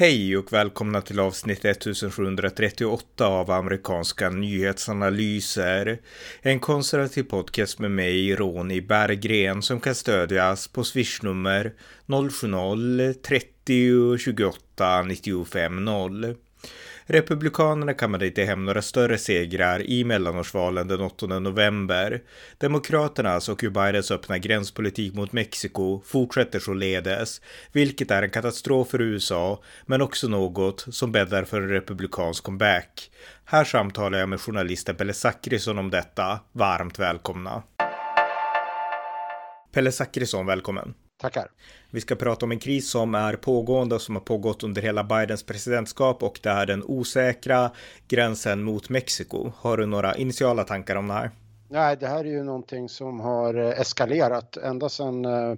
Hej och välkomna till avsnitt 1738 av amerikanska nyhetsanalyser. En konservativ podcast med mig, Ronny Berggren, som kan stödjas på swishnummer 070-30 28 95 0. Republikanerna kammade inte hem några större segrar i mellanårsvalen den 8 november. Demokraternas alltså och Joe Bidens öppna gränspolitik mot Mexiko fortsätter således, vilket är en katastrof för USA, men också något som bäddar för en republikansk comeback. Här samtalar jag med journalisten Pelle Zackrisson om detta. Varmt välkomna! Pelle Zackrisson, välkommen! Tackar. Vi ska prata om en kris som är pågående och som har pågått under hela Bidens presidentskap och det är den osäkra gränsen mot Mexiko. Har du några initiala tankar om det här? Nej, det här är ju någonting som har eh, eskalerat ända sedan eh,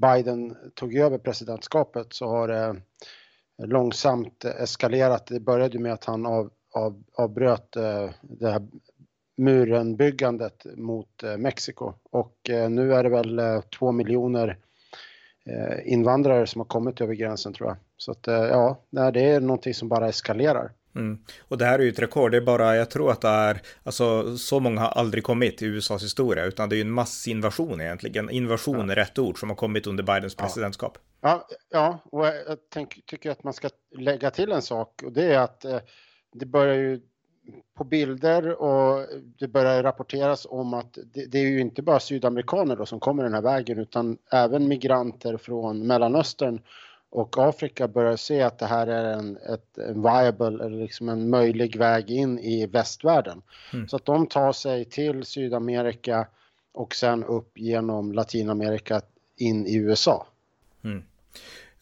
Biden tog över presidentskapet så har det långsamt eskalerat. Det började med att han av, av, avbröt eh, det här murenbyggandet mot eh, Mexiko och eh, nu är det väl eh, två miljoner invandrare som har kommit över gränsen tror jag. Så att ja, det är någonting som bara eskalerar. Mm. Och det här är ju ett rekord, det är bara, jag tror att det är, alltså så många har aldrig kommit i USAs historia, utan det är ju en massinvasion egentligen. Invasion ja. är rätt ord som har kommit under Bidens presidentskap. Ja, ja och jag tänk, tycker att man ska lägga till en sak och det är att eh, det börjar ju på bilder och det börjar rapporteras om att det, det, är ju inte bara sydamerikaner då som kommer den här vägen utan även migranter från Mellanöstern och Afrika börjar se att det här är en, ett, en viable eller liksom en möjlig väg in i västvärlden. Mm. Så att de tar sig till Sydamerika och sen upp genom Latinamerika in i USA. Mm.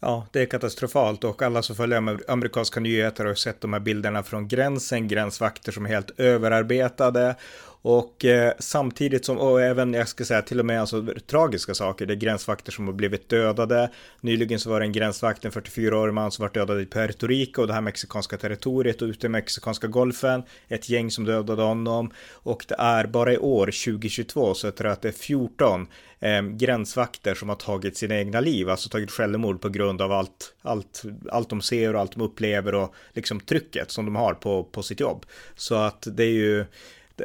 Ja, det är katastrofalt och alla som följer amerikanska nyheter har sett de här bilderna från gränsen, gränsvakter som är helt överarbetade och eh, samtidigt som, och även jag ska säga till och med alltså tragiska saker, det är gränsvakter som har blivit dödade. Nyligen så var det en gränsvakt, en 44-årig man som var dödad i Puerto Rico och det här mexikanska territoriet och ute i mexikanska golfen. Ett gäng som dödade honom och det är bara i år 2022 så jag tror att det är 14 eh, gränsvakter som har tagit sina egna liv, alltså tagit självmord på grund av allt, allt, allt de ser och allt de upplever och liksom trycket som de har på, på sitt jobb. Så att det är ju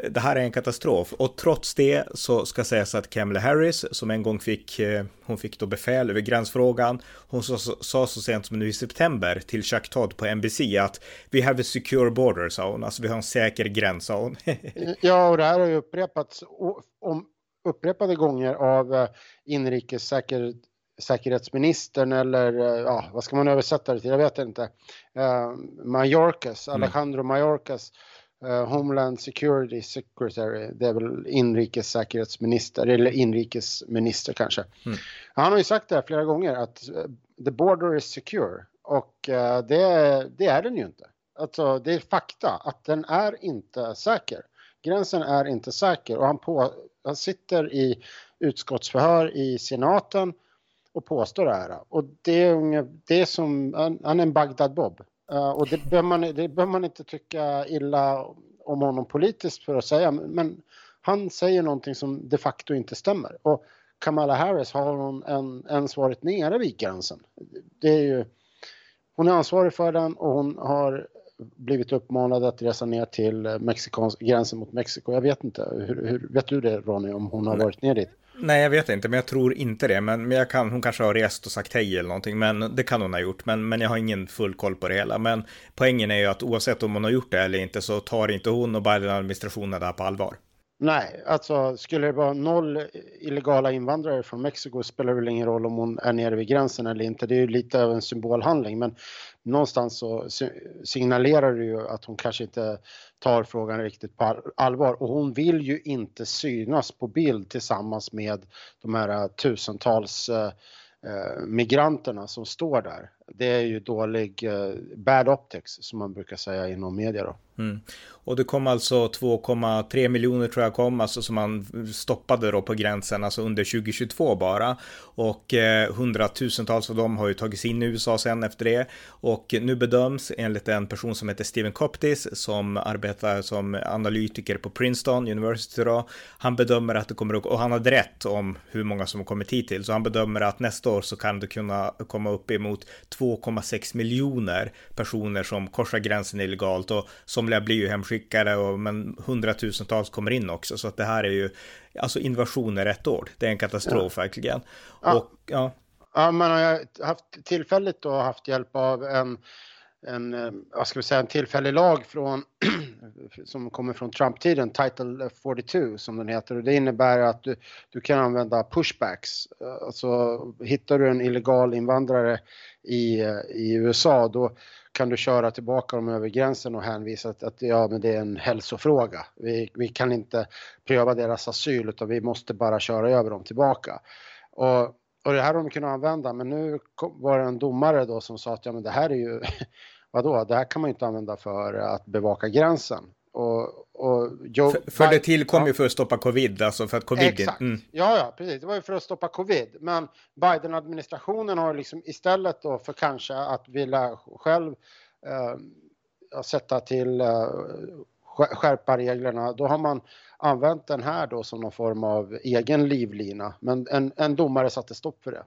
det här är en katastrof och trots det så ska sägas att Kamala Harris som en gång fick, eh, hon fick då befäl över gränsfrågan, hon sa, sa så sent som nu i september till Chuck Todd på NBC att vi have a secure border, sa hon, alltså vi har en säker gräns, sa hon. ja, och det här har ju upprepats om, upprepade gånger av eh, inrikes säker, säkerhetsministern eller eh, ja, vad ska man översätta det till? Jag vet inte. Uh, Mayorkas, mm. Alejandro mm. Mayorkas Homeland Security Secretary, det är väl inrikessäkerhetsminister eller inrikesminister kanske. Mm. Han har ju sagt det här flera gånger att uh, the border is secure och uh, det, det, är den ju inte. Alltså det är fakta att den är inte säker. Gränsen är inte säker och han, på, han sitter i utskottsförhör i senaten och påstår det här. Och det är, det är som, han, är en Bagdad Bob. Uh, och det behöver, man, det behöver man inte tycka illa om honom politiskt för att säga, men han säger någonting som de facto inte stämmer. Och Kamala Harris har hon en, ens varit nere vid gränsen. Det är ju, hon är ansvarig för den och hon har blivit uppmanad att resa ner till Mexikans, gränsen mot Mexiko. Jag vet inte, hur, hur, vet du det Ronny, om hon har varit ner dit? Nej, jag vet inte, men jag tror inte det. Men, men jag kan, hon kanske har rest och sagt hej eller någonting, men det kan hon ha gjort. Men, men jag har ingen full koll på det hela. Men poängen är ju att oavsett om hon har gjort det eller inte så tar inte hon och Biden-administrationen det här på allvar. Nej, alltså skulle det vara noll illegala invandrare från Mexiko spelar det väl ingen roll om hon är nere vid gränsen eller inte. Det är ju lite av en symbolhandling, men någonstans så signalerar det ju att hon kanske inte tar frågan riktigt på allvar och hon vill ju inte synas på bild tillsammans med de här eh, tusentals eh, eh, migranterna som står där. Det är ju dålig eh, bad optics som man brukar säga inom media då. Mm. Och det kom alltså 2,3 miljoner tror jag kom, alltså som man stoppade då på gränsen, alltså under 2022 bara. Och eh, hundratusentals av dem har ju tagits in i USA sen efter det. Och nu bedöms enligt en person som heter Steven Coptis som arbetar som analytiker på Princeton University då. Han bedömer att det kommer att, och han hade rätt om hur många som har kommit hit till, så han bedömer att nästa år så kan det kunna komma upp emot 2,6 miljoner personer som korsar gränsen illegalt och somliga blir ju hemskickade och men hundratusentals kommer in också så att det här är ju alltså invasion är rätt ord. Det är en katastrof ja. verkligen. Ja. Och, ja. ja, man har haft tillfälligt då haft hjälp av en en, eh, vad ska vi säga, en tillfällig lag från, som kommer från Trump-tiden, Title 42 som den heter. Och det innebär att du, du kan använda pushbacks. Eh, alltså hittar du en illegal invandrare i, eh, i USA då kan du köra tillbaka dem över gränsen och hänvisa att, att ja, men det är en hälsofråga. Vi, vi kan inte pröva deras asyl utan vi måste bara köra över dem tillbaka. Och, och det här har de kunnat använda men nu var det en domare då som sa att ja, men det här är ju vadå, det här kan man ju inte använda för att bevaka gränsen. Och, och Joe, för, för det tillkom ja. ju för att stoppa covid, alltså för att covid... Exakt, mm. ja, ja, precis. Det var ju för att stoppa covid. Men Biden-administrationen har liksom istället då för kanske att vilja själv eh, sätta till eh, skärpa reglerna, då har man använt den här då som någon form av egen livlina. Men en, en domare satte stopp för det.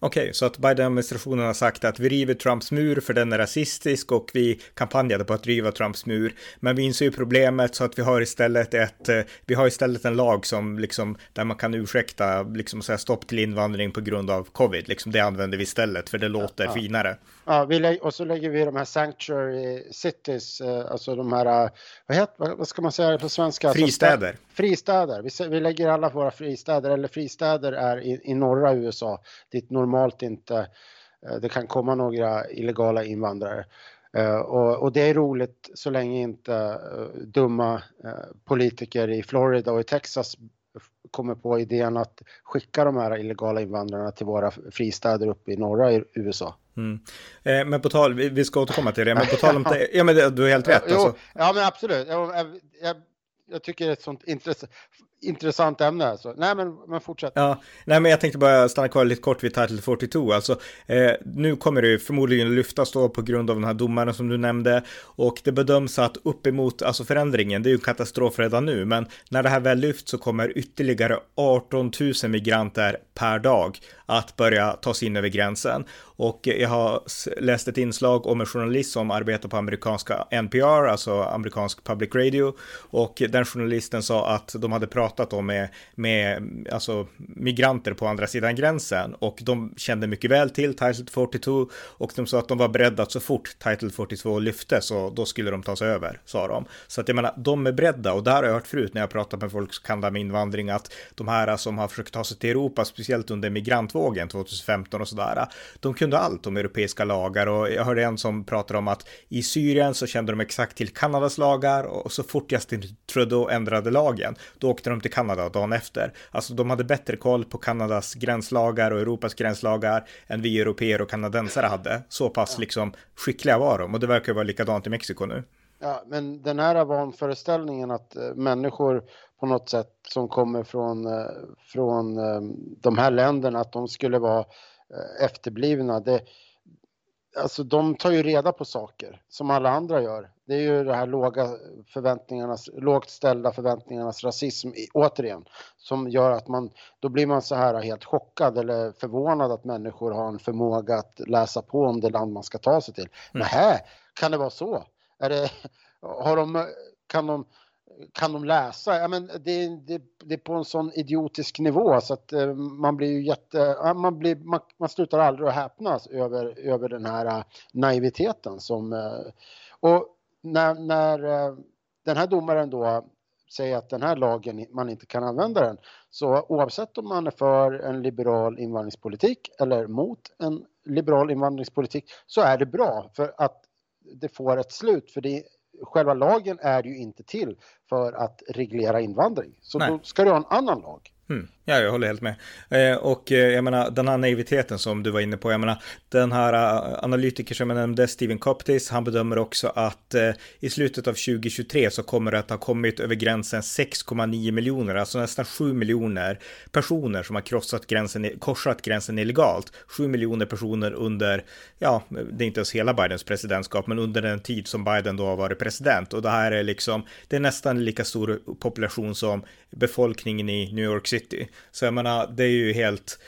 Okej, okay, så att Biden-administrationen har sagt att vi river Trumps mur för den är rasistisk och vi kampanjade på att riva Trumps mur. Men vi inser ju problemet så att vi har istället ett, eh, vi har istället en lag som liksom, där man kan ursäkta, liksom säga stopp till invandring på grund av covid. Liksom det använder vi istället för det låter ja, finare. Ja, vi och så lägger vi de här sanctuary cities, eh, alltså de här, eh, vad, heter, vad ska man säga på svenska? Fristäder. Alltså, fristäder. Vi, vi lägger alla våra fristäder, eller fristäder är i, i norra USA, dit normalt inte eh, det kan komma några illegala invandrare. Och, och, det är roligt så länge inte dumma politiker i Florida och i Texas kommer på idén att skicka de här illegala invandrarna till våra fristäder uppe i norra USA. Mm. Eh, men på tal, vi, vi ska återkomma till det, men på tal om det, ja men du har helt rätt. Alltså. Jo, ja men absolut, jag, jag, jag tycker det är ett sånt intresse, intressant ämne alltså. Nej men, men fortsätt. Ja, nej men jag tänkte bara stanna kvar lite kort vid Title 42. Alltså, eh, nu kommer det förmodligen lyftas då på grund av den här domaren som du nämnde. Och det bedöms att uppemot, alltså förändringen, det är ju katastrof redan nu. Men när det här väl lyfts så kommer ytterligare 18 000 migranter per dag att börja ta sig in över gränsen. Och jag har läst ett inslag om en journalist som arbetar på amerikanska NPR, alltså amerikansk public radio. Och den journalisten sa att de hade pratat om med, med alltså, migranter på andra sidan gränsen. Och de kände mycket väl till Title 42 och de sa att de var beredda att så fort Title 42 lyfte så då skulle de tas över, sa de. Så att jag menar, de är beredda och det har jag hört förut när jag pratat med folk som kan det med invandring att de här som har försökt ta sig till Europa, speciellt under migrantvågen 2015 och sådär, de kunde kunde allt om europeiska lagar och jag hörde en som pratade om att i Syrien så kände de exakt till Kanadas lagar och så fort Justin Trudeau ändrade lagen, då åkte de till Kanada dagen efter. Alltså de hade bättre koll på Kanadas gränslagar och Europas gränslagar än vi europeer och kanadensare hade. Så pass liksom skickliga var de och det verkar vara likadant i Mexiko nu. Ja, men den här vanföreställningen att äh, människor på något sätt som kommer från, äh, från äh, de här länderna, att de skulle vara Eh, efterblivna. Det, alltså de tar ju reda på saker som alla andra gör. Det är ju det här låga förväntningarnas, lågt ställda förväntningarnas rasism återigen som gör att man, då blir man så här helt chockad eller förvånad att människor har en förmåga att läsa på om det land man ska ta sig till. Mm. Nähä, kan det vara så? Är det, har de, kan de kan de läsa? Ja, men det, det, det är på en sån idiotisk nivå så att eh, man blir ju jätte, man, blir, man, man slutar aldrig att häpnas över, över den här eh, naiviteten som, eh, och när, när den här domaren då säger att den här lagen, man inte kan använda den, så oavsett om man är för en liberal invandringspolitik eller mot en liberal invandringspolitik så är det bra för att det får ett slut för det själva lagen är ju inte till för att reglera invandring. Så Nej. då ska du ha en annan lag. Mm. Ja, jag håller helt med. Eh, och eh, jag menar, den här naiviteten som du var inne på, jag menar, den här uh, analytiker som jag nämnde, Steven Coptis, han bedömer också att eh, i slutet av 2023 så kommer det att ha kommit över gränsen 6,9 miljoner, alltså nästan 7 miljoner personer som har krossat gränsen, korsat gränsen illegalt. 7 miljoner personer under, ja, det är inte ens hela Bidens presidentskap, men under den tid som Biden då har varit president. Och det här är liksom, det är nästan lika stor population som befolkningen i New York City. Så jag menar, det är ju helt,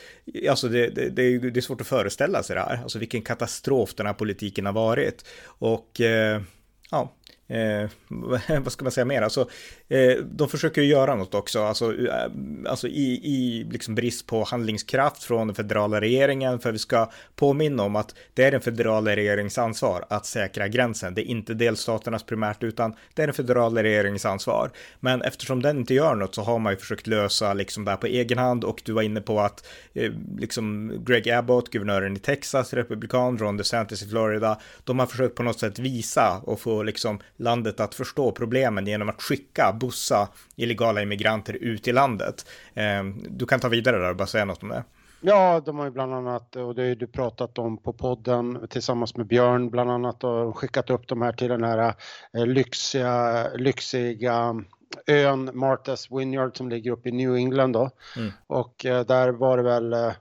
alltså det, det, det, är, det är svårt att föreställa sig det här, alltså vilken katastrof den här politiken har varit. Och eh, ja, eh, vad ska man säga mer? Alltså, eh, de försöker ju göra något också, alltså, eh, alltså i, i liksom brist på handlingskraft från den federala regeringen, för vi ska påminna om att det är den federala regeringens ansvar att säkra gränsen. Det är inte delstaternas primärt, utan det är den federala regeringens ansvar. Men eftersom den inte gör något så har man ju försökt lösa liksom det här på egen hand och du var inne på att eh, liksom Greg Abbott, guvernören i Texas, republikan, Ron DeSantis i Florida, de har försökt på något sätt visa och få liksom landet att förstå problemen genom att skicka, bussa illegala immigranter ut i landet. Ehm, du kan ta vidare där och bara säga något om det. Ja, de har ju bland annat, och det har du pratat om på podden tillsammans med Björn bland annat och skickat upp de här till den här eh, lyxiga, lyxiga ön Martha's Vineyard som ligger uppe i New England då. Mm. Och eh, där var det väl, eh,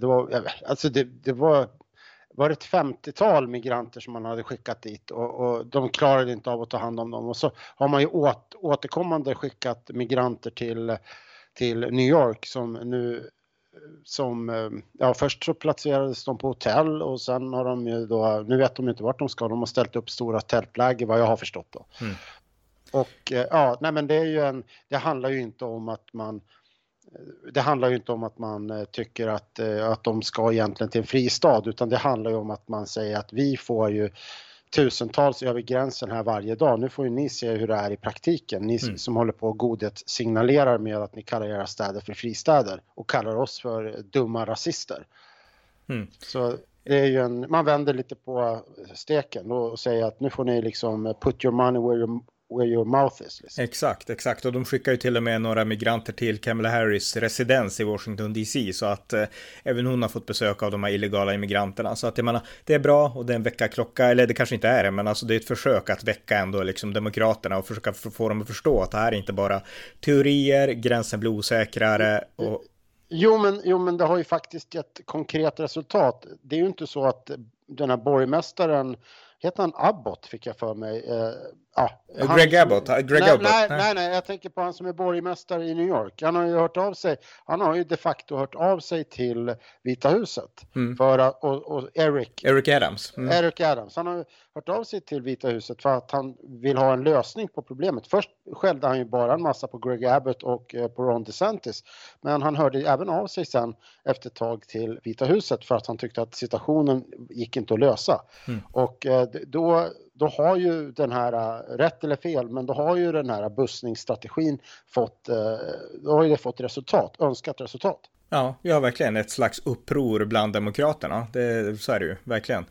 det var, alltså det, det var var det ett 50-tal migranter som man hade skickat dit och, och, de klarade inte av att ta hand om dem. Och så har man ju åt, återkommande skickat migranter till, till New York som nu som, ja först så placerades de på hotell och sen har de ju då, nu vet de inte vart de ska, de har ställt upp stora tältläger vad jag har förstått då. Mm. Och ja, nej men det är ju en, det handlar ju inte om att man det handlar ju inte om att man eh, tycker att, eh, att de ska egentligen till en fristad utan det handlar ju om att man säger att vi får ju tusentals över gränsen här varje dag. Nu får ju ni se hur det är i praktiken. Ni mm. som håller på och godhetssignalerar med att ni kallar era städer för fristäder och kallar oss för dumma rasister. Mm. Så det är ju en, man vänder lite på steken och säger att nu får ni liksom put your money where your where your mouth is. Liksom. Exakt, exakt. Och de skickar ju till och med några migranter till Kamala Harris residens i Washington DC. Så att eh, även hon har fått besök av de här illegala immigranterna. Så att jag menar, det är bra och det är en väckarklocka. Eller det kanske inte är det, men alltså det är ett försök att väcka ändå liksom demokraterna och försöka få dem att förstå att det här är inte bara teorier, gränsen blir osäkrare och Jo men, jo, men det har ju faktiskt gett konkret resultat. Det är ju inte så att den här borgmästaren, heter han Abbott fick jag för mig, eh, Ja, Greg Abbott? Greg nej, Abbott. Nej, nej, nej, jag tänker på han som är borgmästare i New York. Han har ju hört av sig, han har ju de facto hört av sig till Vita huset. Mm. För att, och, och, Eric. Eric Adams. Mm. Eric Adams. Han har hört av sig till Vita huset för att han vill ha en lösning på problemet. Först skällde han ju bara en massa på Greg Abbott och eh, på Ron DeSantis. Men han hörde även av sig sen efter ett tag till Vita huset för att han tyckte att situationen gick inte att lösa. Mm. Och eh, då då har ju den här, äh, rätt eller fel, men då har ju den här bussningsstrategin fått, äh, då har ju det fått resultat, önskat resultat. Ja, vi har verkligen ett slags uppror bland demokraterna. Det, så är det ju, verkligen.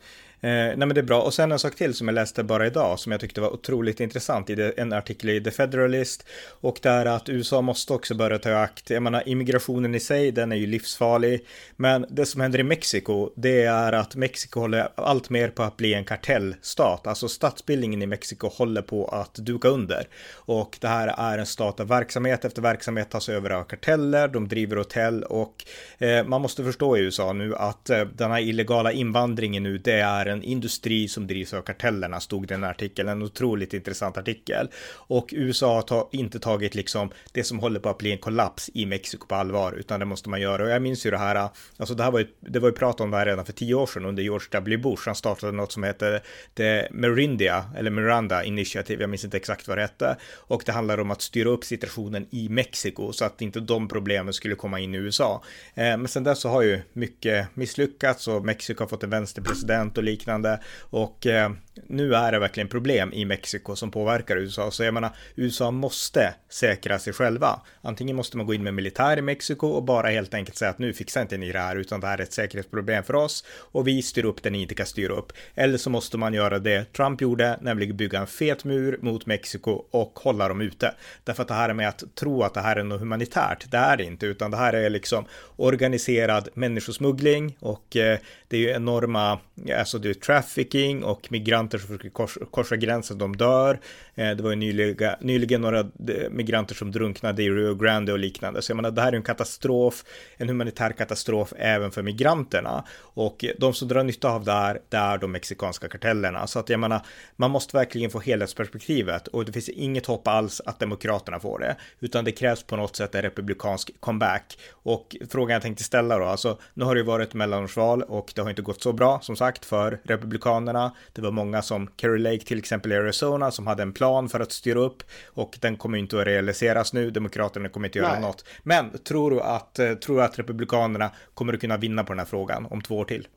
Eh, nej men det är bra. Och sen en sak till som jag läste bara idag som jag tyckte var otroligt intressant i en artikel i The Federalist. Och det är att USA måste också börja ta i akt. Jag menar immigrationen i sig, den är ju livsfarlig. Men det som händer i Mexiko, det är att Mexiko håller allt mer på att bli en kartellstat. Alltså statsbildningen i Mexiko håller på att duka under. Och det här är en stat där verksamhet efter verksamhet tas över av karteller, de driver hotell och eh, man måste förstå i USA nu att eh, den här illegala invandringen nu, det är en en industri som drivs av kartellerna, stod det i en artikel, en otroligt intressant artikel. Och USA har inte tagit liksom det som håller på att bli en kollaps i Mexiko på allvar, utan det måste man göra. Och jag minns ju det här, alltså det här var ju, det var ju prat om det här redan för tio år sedan under George W. Bush. Han startade något som hette The Merindia, eller Miranda Initiative, jag minns inte exakt vad det hette. Och det handlar om att styra upp situationen i Mexiko så att inte de problemen skulle komma in i USA. Eh, men sen dess så har ju mycket misslyckats och Mexiko har fått en vänsterpresident och liknande liknande. Och eh, nu är det verkligen problem i Mexiko som påverkar USA. Så jag menar, USA måste säkra sig själva. Antingen måste man gå in med militär i Mexiko och bara helt enkelt säga att nu fixar inte ni det här, utan det här är ett säkerhetsproblem för oss och vi styr upp det ni inte kan styra upp. Eller så måste man göra det Trump gjorde, nämligen bygga en fet mur mot Mexiko och hålla dem ute. Därför att det här med att tro att det här är något humanitärt, det är det inte, utan det här är liksom organiserad människosmuggling och eh, det är ju enorma, alltså det är trafficking och migrant migranter som försöker korsa, korsa gränsen, de dör. Eh, det var ju nyliga, nyligen några eh, migranter som drunknade i Rio Grande och liknande. Så jag menar, det här är en katastrof, en humanitär katastrof även för migranterna. Och de som drar nytta av det här, det är de mexikanska kartellerna. Så att jag menar, man måste verkligen få helhetsperspektivet och det finns inget hopp alls att demokraterna får det, utan det krävs på något sätt en republikansk comeback. Och frågan jag tänkte ställa då, alltså nu har det ju varit mellanårsval och det har inte gått så bra som sagt för republikanerna. Det var många som Kerry Lake till exempel i Arizona som hade en plan för att styra upp och den kommer inte att realiseras nu. Demokraterna kommer inte göra Nej. något. Men tror du att, eh, tror du att republikanerna kommer att kunna vinna på den här frågan om två år till?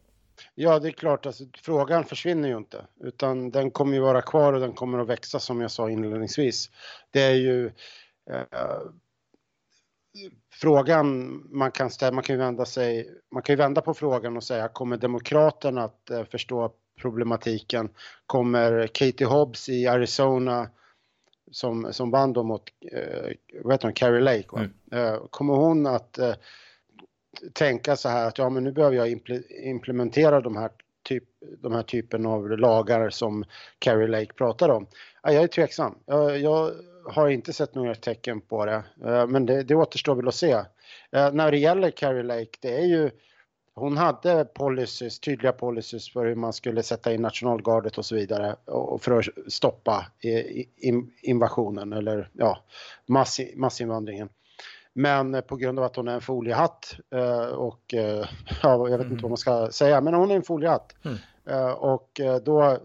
Ja, det är klart, alltså, frågan försvinner ju inte, utan den kommer ju vara kvar och den kommer att växa som jag sa inledningsvis. Det är ju eh, frågan man kan ställa, man kan ju vända sig, man kan ju vända på frågan och säga kommer demokraterna att eh, förstå problematiken? Kommer Katie Hobbs i Arizona som, som vann då mot, eh, vad heter hon, Carrie Lake, mm. eh, kommer hon att eh, tänka så här att ja men nu behöver jag impl implementera de här, typ, de här typen av lagar som Carrie Lake pratar om? Ja, jag är tveksam. Jag, jag har inte sett några tecken på det, eh, men det, det återstår väl att se. Eh, när det gäller Carrie Lake, det är ju hon hade policies, tydliga policies för hur man skulle sätta in nationalgardet och så vidare och för att stoppa invasionen eller ja, mass, massinvandringen. Men på grund av att hon är en foliehatt eh, och ja, jag vet inte vad man ska säga, men hon är en foliehatt mm. och då,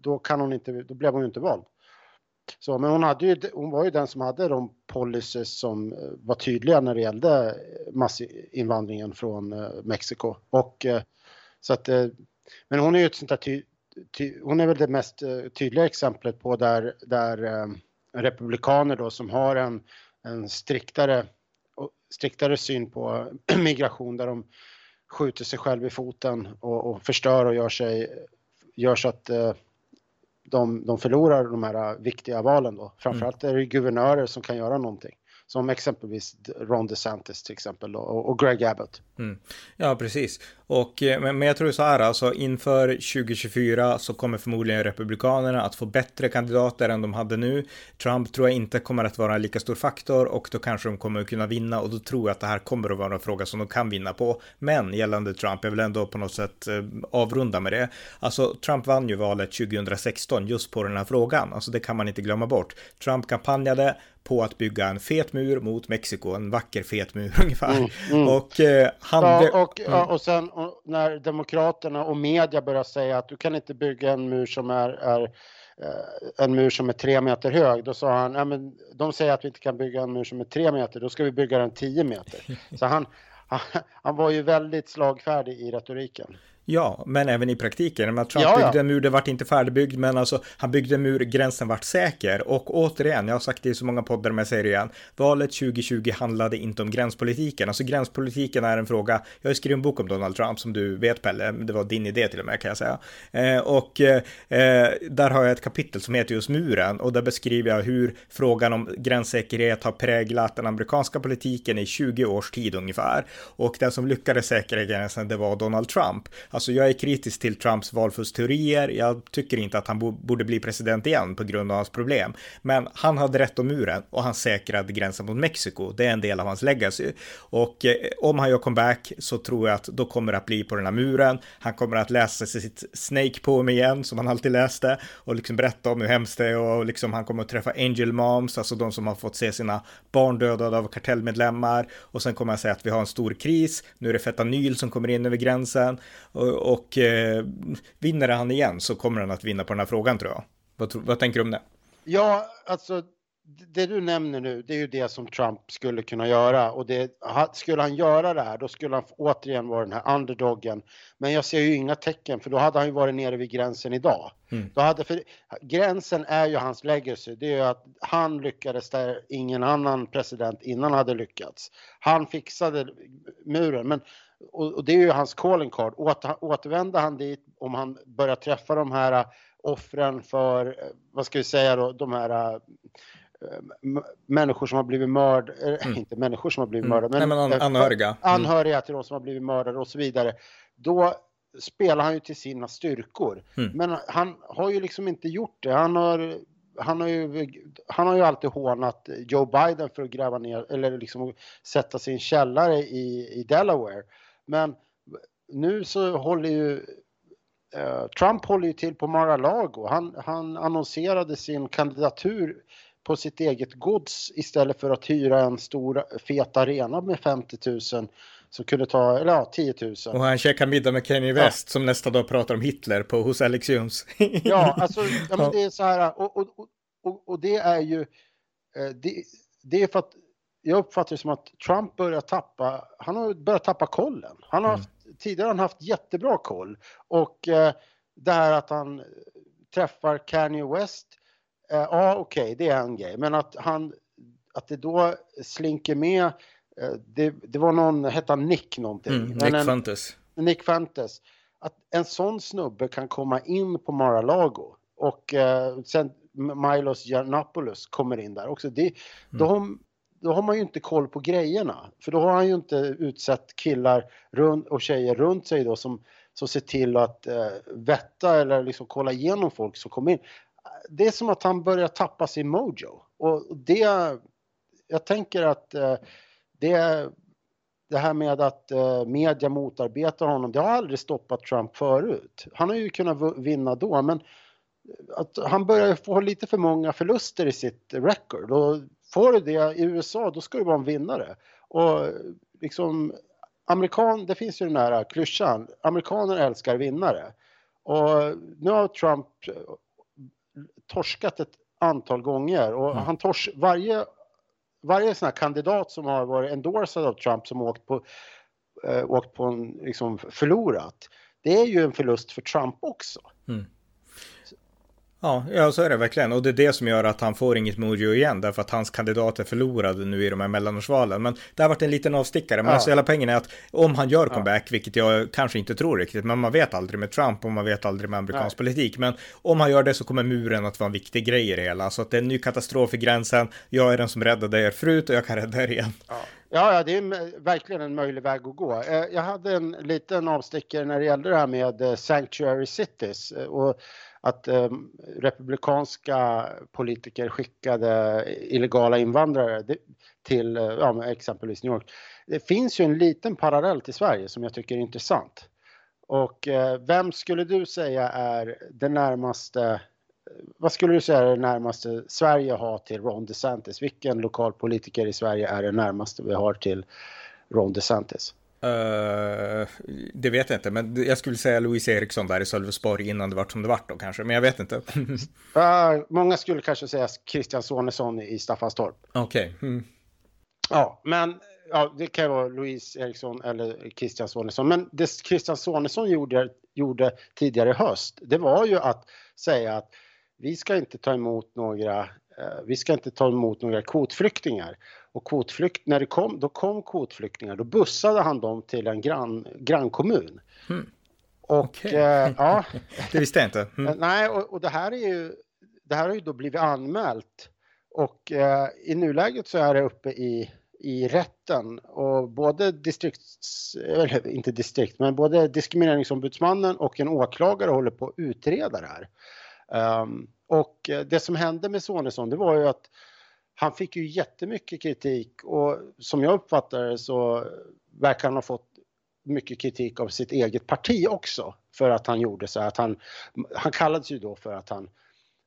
då kan hon inte, då blev hon ju inte vald. Så, men hon, hade ju, hon var ju den som hade de policies som eh, var tydliga när det gällde eh, massinvandringen från eh, Mexiko. Och, så att, men hon är ju ett sånt där ty, ty, hon är väl det mest tydliga exemplet på där, där republikaner då som har en, en striktare, striktare syn på migration där de skjuter sig själv i foten och, och förstör och gör sig gör så att de, de förlorar de här viktiga valen då. Framförallt är det guvernörer som kan göra någonting. Som exempelvis Ron DeSantis till exempel och, och Greg Abbott. Mm. Ja, precis. Och, eh, men, men jag tror så här, alltså inför 2024 så kommer förmodligen Republikanerna att få bättre kandidater än de hade nu. Trump tror jag inte kommer att vara en lika stor faktor och då kanske de kommer att kunna vinna och då tror jag att det här kommer att vara en fråga som de kan vinna på. Men gällande Trump, jag vill ändå på något sätt eh, avrunda med det. Alltså, Trump vann ju valet 2016 just på den här frågan, alltså det kan man inte glömma bort. Trump kampanjade på att bygga en fet mur mot Mexiko, en vacker fet mur ungefär. Mm, mm. Och eh, han... Ja, och, mm. och sen och när Demokraterna och media börjar säga att du kan inte bygga en mur som är, är eh, en mur som är tre meter hög, då sa han, ja, men de säger att vi inte kan bygga en mur som är tre meter, då ska vi bygga den tio meter. Så han, han, han var ju väldigt slagfärdig i retoriken. Ja, men även i praktiken. Men Trump ja, ja. byggde en mur, det vart inte färdigbyggd, men alltså han byggde en mur, gränsen vart säker. Och återigen, jag har sagt det i så många poddar, men jag säger det igen. Valet 2020 handlade inte om gränspolitiken. Alltså gränspolitiken är en fråga, jag har skrivit en bok om Donald Trump som du vet Pelle, det var din idé till och med kan jag säga. Eh, och eh, där har jag ett kapitel som heter just muren och där beskriver jag hur frågan om gränssäkerhet har präglat den amerikanska politiken i 20 års tid ungefär. Och den som lyckades säkra gränsen, det var Donald Trump. Alltså jag är kritisk till Trumps valfuskteorier. Jag tycker inte att han borde bli president igen på grund av hans problem. Men han hade rätt om muren och han säkrade gränsen mot Mexiko. Det är en del av hans legacy. Och eh, om han gör comeback så tror jag att då kommer det att bli på den här muren. Han kommer att läsa sitt Snake Poem igen som han alltid läste och liksom berätta om hur hemskt det är och liksom han kommer att träffa Angel Moms, alltså de som har fått se sina barn dödade av kartellmedlemmar och sen kommer han säga att vi har en stor kris. Nu är det fetanyl som kommer in över gränsen och, och eh, vinner han igen så kommer han att vinna på den här frågan tror jag. Vad, vad tänker du om det? Ja, alltså det du nämner nu, det är ju det som Trump skulle kunna göra och det, skulle han göra det här, då skulle han återigen vara den här underdogen. Men jag ser ju inga tecken, för då hade han ju varit nere vid gränsen idag. Mm. Då hade, för, gränsen är ju hans legacy, det är ju att han lyckades där ingen annan president innan hade lyckats. Han fixade muren, men och, och, det är ju hans calling card. Åter, återvänder han dit om han börjar träffa de här äh, offren för, äh, vad ska vi säga då, de här äh, människor som har blivit mördade, mm. inte människor som har blivit mm. mördade, men, Nej, men an anhöriga. Anhöriga till de som har blivit mördade och så vidare. Då, spelar han ju till sina styrkor. Mm. Men han har ju liksom inte gjort det. Han har, han har, ju, han har ju alltid hånat Joe Biden för att gräva ner eller liksom sätta sin källare i, i Delaware. Men nu så håller ju eh, Trump håller ju till på Mar-a-Lago. Han, han annonserade sin kandidatur på sitt eget gods istället för att hyra en stor fet arena med 50 000 som kunde ta, eller ja, 10 000. Och han käkar middag med Kanye West ja. som nästa dag pratar om Hitler på, hos Alex Jones. ja, alltså, ja, men det är så här, och, och, och, och det är ju, eh, det, det är för att jag uppfattar det som att Trump börjar tappa, han har börjat tappa kollen. Han har mm. haft, tidigare har han haft jättebra koll och eh, det här att han träffar Kanye West, eh, ja okej, okay, det är en grej, men att han, att det då slinker med, eh, det, det var någon, hette han Nick någonting? Mm, Nick en, Fantes. Nick Fantes. Att en sån snubbe kan komma in på Mar-a-Lago och eh, sen Milos Giannopoulos kommer in där också. Det, mm. de, då har man ju inte koll på grejerna. För då har han ju inte utsett killar runt, och tjejer runt sig då som, som ser till att eh, vätta eller liksom kolla igenom folk som kommer in. Det är som att han börjar tappa sin mojo. Och det, jag tänker att eh, det, det här med att eh, media motarbetar honom, det har aldrig stoppat Trump förut. Han har ju kunnat vinna då, men att han börjar få lite för många förluster i sitt record och får du det i USA då ska du vara en vinnare. Och liksom amerikan, det finns ju den här klyschan, amerikaner älskar vinnare. Och nu har Trump torskat ett antal gånger och mm. han tors, varje, varje sån här kandidat som har varit endorsad av Trump som åkt på, äh, åkt på en, liksom förlorat, det är ju en förlust för Trump också. Mm. Ja, ja, så är det verkligen. Och det är det som gör att han får inget Mojo igen, därför att hans kandidat är förlorad nu i de här mellanårsvalen. Men det har varit en liten avstickare. Men ja. alltså hela poängen är att om han gör comeback, ja. vilket jag kanske inte tror riktigt, men man vet aldrig med Trump och man vet aldrig med amerikansk Nej. politik. Men om han gör det så kommer muren att vara en viktig grej i det hela. Så att det är en ny katastrof i gränsen. Jag är den som räddade er förut och jag kan rädda er igen. Ja. Ja, det är verkligen en möjlig väg att gå. Eh, jag hade en liten avstickare när det gällde det här med eh, Sanctuary Cities. Eh, och att eh, republikanska politiker skickade illegala invandrare till eh, ja, exempelvis New York. Det finns ju en liten parallell till Sverige som jag tycker är intressant. Och eh, vem skulle du säga är det närmaste vad skulle du säga är det närmaste Sverige har till Ron DeSantis? Vilken lokal politiker i Sverige är det närmaste vi har till Ron DeSantis? Uh, det vet jag inte, men jag skulle säga Louise Eriksson där i Sölvesborg innan det vart som det vart då kanske, men jag vet inte. uh, många skulle kanske säga Christian Sonesson i Staffanstorp. Okej. Okay. Mm. Ja, men ja, det kan ju vara Louise Eriksson eller Christian Sonesson. Men det Christian Sonesson gjorde, gjorde tidigare i höst, det var ju att säga att vi ska inte ta emot några uh, vi ska inte ta emot några kvotflyktingar. Och kvotflykt, när det kom, då kom kvotflyktingar, då bussade han dem till en grann, grannkommun. Mm. Och okay. eh, ja. det visste jag inte. Mm. Nej, och, och, det här är ju, det här har ju då blivit anmält. Och eh, i nuläget så är det uppe i, i rätten och både distrikts, eller inte distrikt, men både diskrimineringsombudsmannen och en åklagare håller på att utreda det här. Um, och det som hände med Sonesson, det var ju att han fick ju jättemycket kritik och som jag uppfattar det så verkar han ha fått mycket kritik av sitt eget parti också för att han gjorde så att han, han kallades ju då för att han,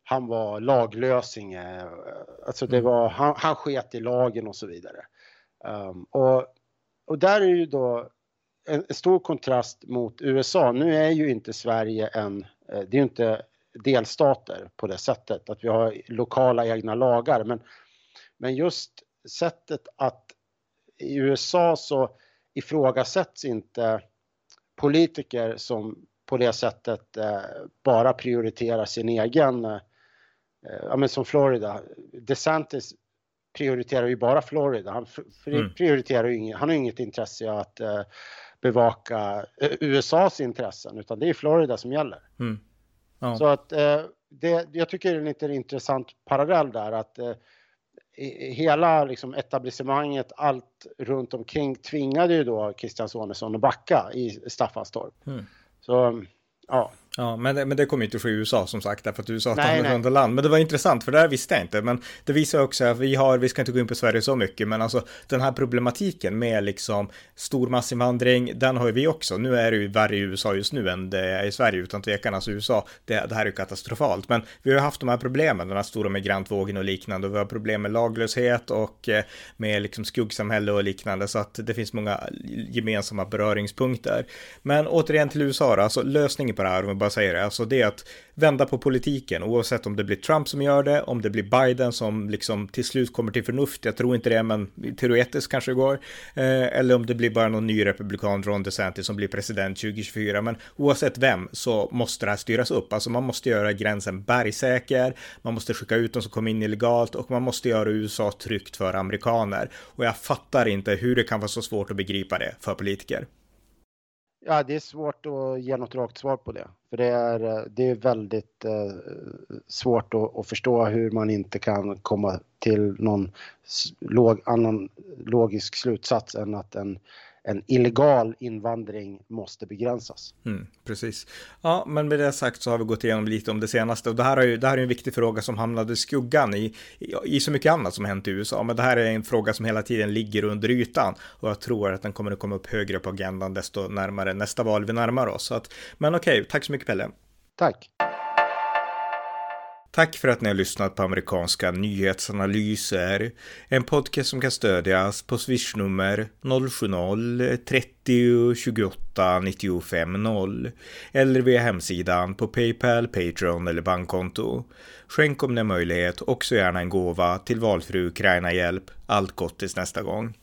han var laglösing, alltså det mm. var, han, han sket i lagen och så vidare. Um, och, och där är ju då en, en, stor kontrast mot USA. Nu är ju inte Sverige en, eh, det är ju inte delstater på det sättet att vi har lokala egna lagar men men just sättet att i USA så ifrågasätts inte politiker som på det sättet eh, bara prioriterar sin egen, eh, ja men som Florida. DeSantis prioriterar ju bara Florida. Han mm. prioriterar ju inget, han har inget intresse av att eh, bevaka USAs intressen utan det är Florida som gäller. Mm. Ja. Så att det, jag tycker det är en lite intressant parallell där att hela liksom, etablissemanget, allt runt omkring tvingade ju då Christian Sonesson att backa i Staffanstorp. Mm. Så ja, Ja, men, men det kommer inte ske i USA som sagt, därför att USA är ett annorlunda land. Men det var intressant, för det här visste jag inte. Men det visar också att vi har, vi ska inte gå in på Sverige så mycket, men alltså den här problematiken med liksom stor massinvandring, den har ju vi också. Nu är det ju värre i USA just nu än det är i Sverige, utan tvekan. Alltså USA, det, det här är ju katastrofalt. Men vi har haft de här problemen, den här stora migrantvågen och liknande. Och vi har problem med laglöshet och eh, med liksom skuggsamhälle och liknande. Så att det finns många gemensamma beröringspunkter. Men återigen till USA då, alltså lösningen på det här, bara säger det, alltså det är att vända på politiken, oavsett om det blir Trump som gör det, om det blir Biden som liksom till slut kommer till förnuft, jag tror inte det, men teoretiskt kanske det går, eh, eller om det blir bara någon ny republikan, Ron DeSantis, som blir president 2024, men oavsett vem så måste det här styras upp, alltså man måste göra gränsen bergsäker, man måste skicka ut de som kommer in illegalt och man måste göra USA tryggt för amerikaner. Och jag fattar inte hur det kan vara så svårt att begripa det för politiker. Ja, det är svårt att ge något rakt svar på det. För det är, eh, det är väldigt eh, svårt att, att, förstå hur man inte kan komma till någon log, annan logisk slutsats än att en en illegal invandring måste begränsas. Mm, precis. Ja, men med det sagt så har vi gått igenom lite om det senaste och det här är ju det här är en viktig fråga som hamnade i skuggan i, i, i så mycket annat som hänt i USA. Men det här är en fråga som hela tiden ligger under ytan och jag tror att den kommer att komma upp högre på agendan desto närmare nästa val vi närmar oss. Så att, men okej, tack så mycket Pelle. Tack. Tack för att ni har lyssnat på amerikanska nyhetsanalyser. En podcast som kan stödjas på swishnummer 070-30 28 95 0 eller via hemsidan på Paypal, Patreon eller bankkonto. Skänk om det är möjlighet också gärna en gåva till valfri Ukraina-hjälp. Allt gott tills nästa gång.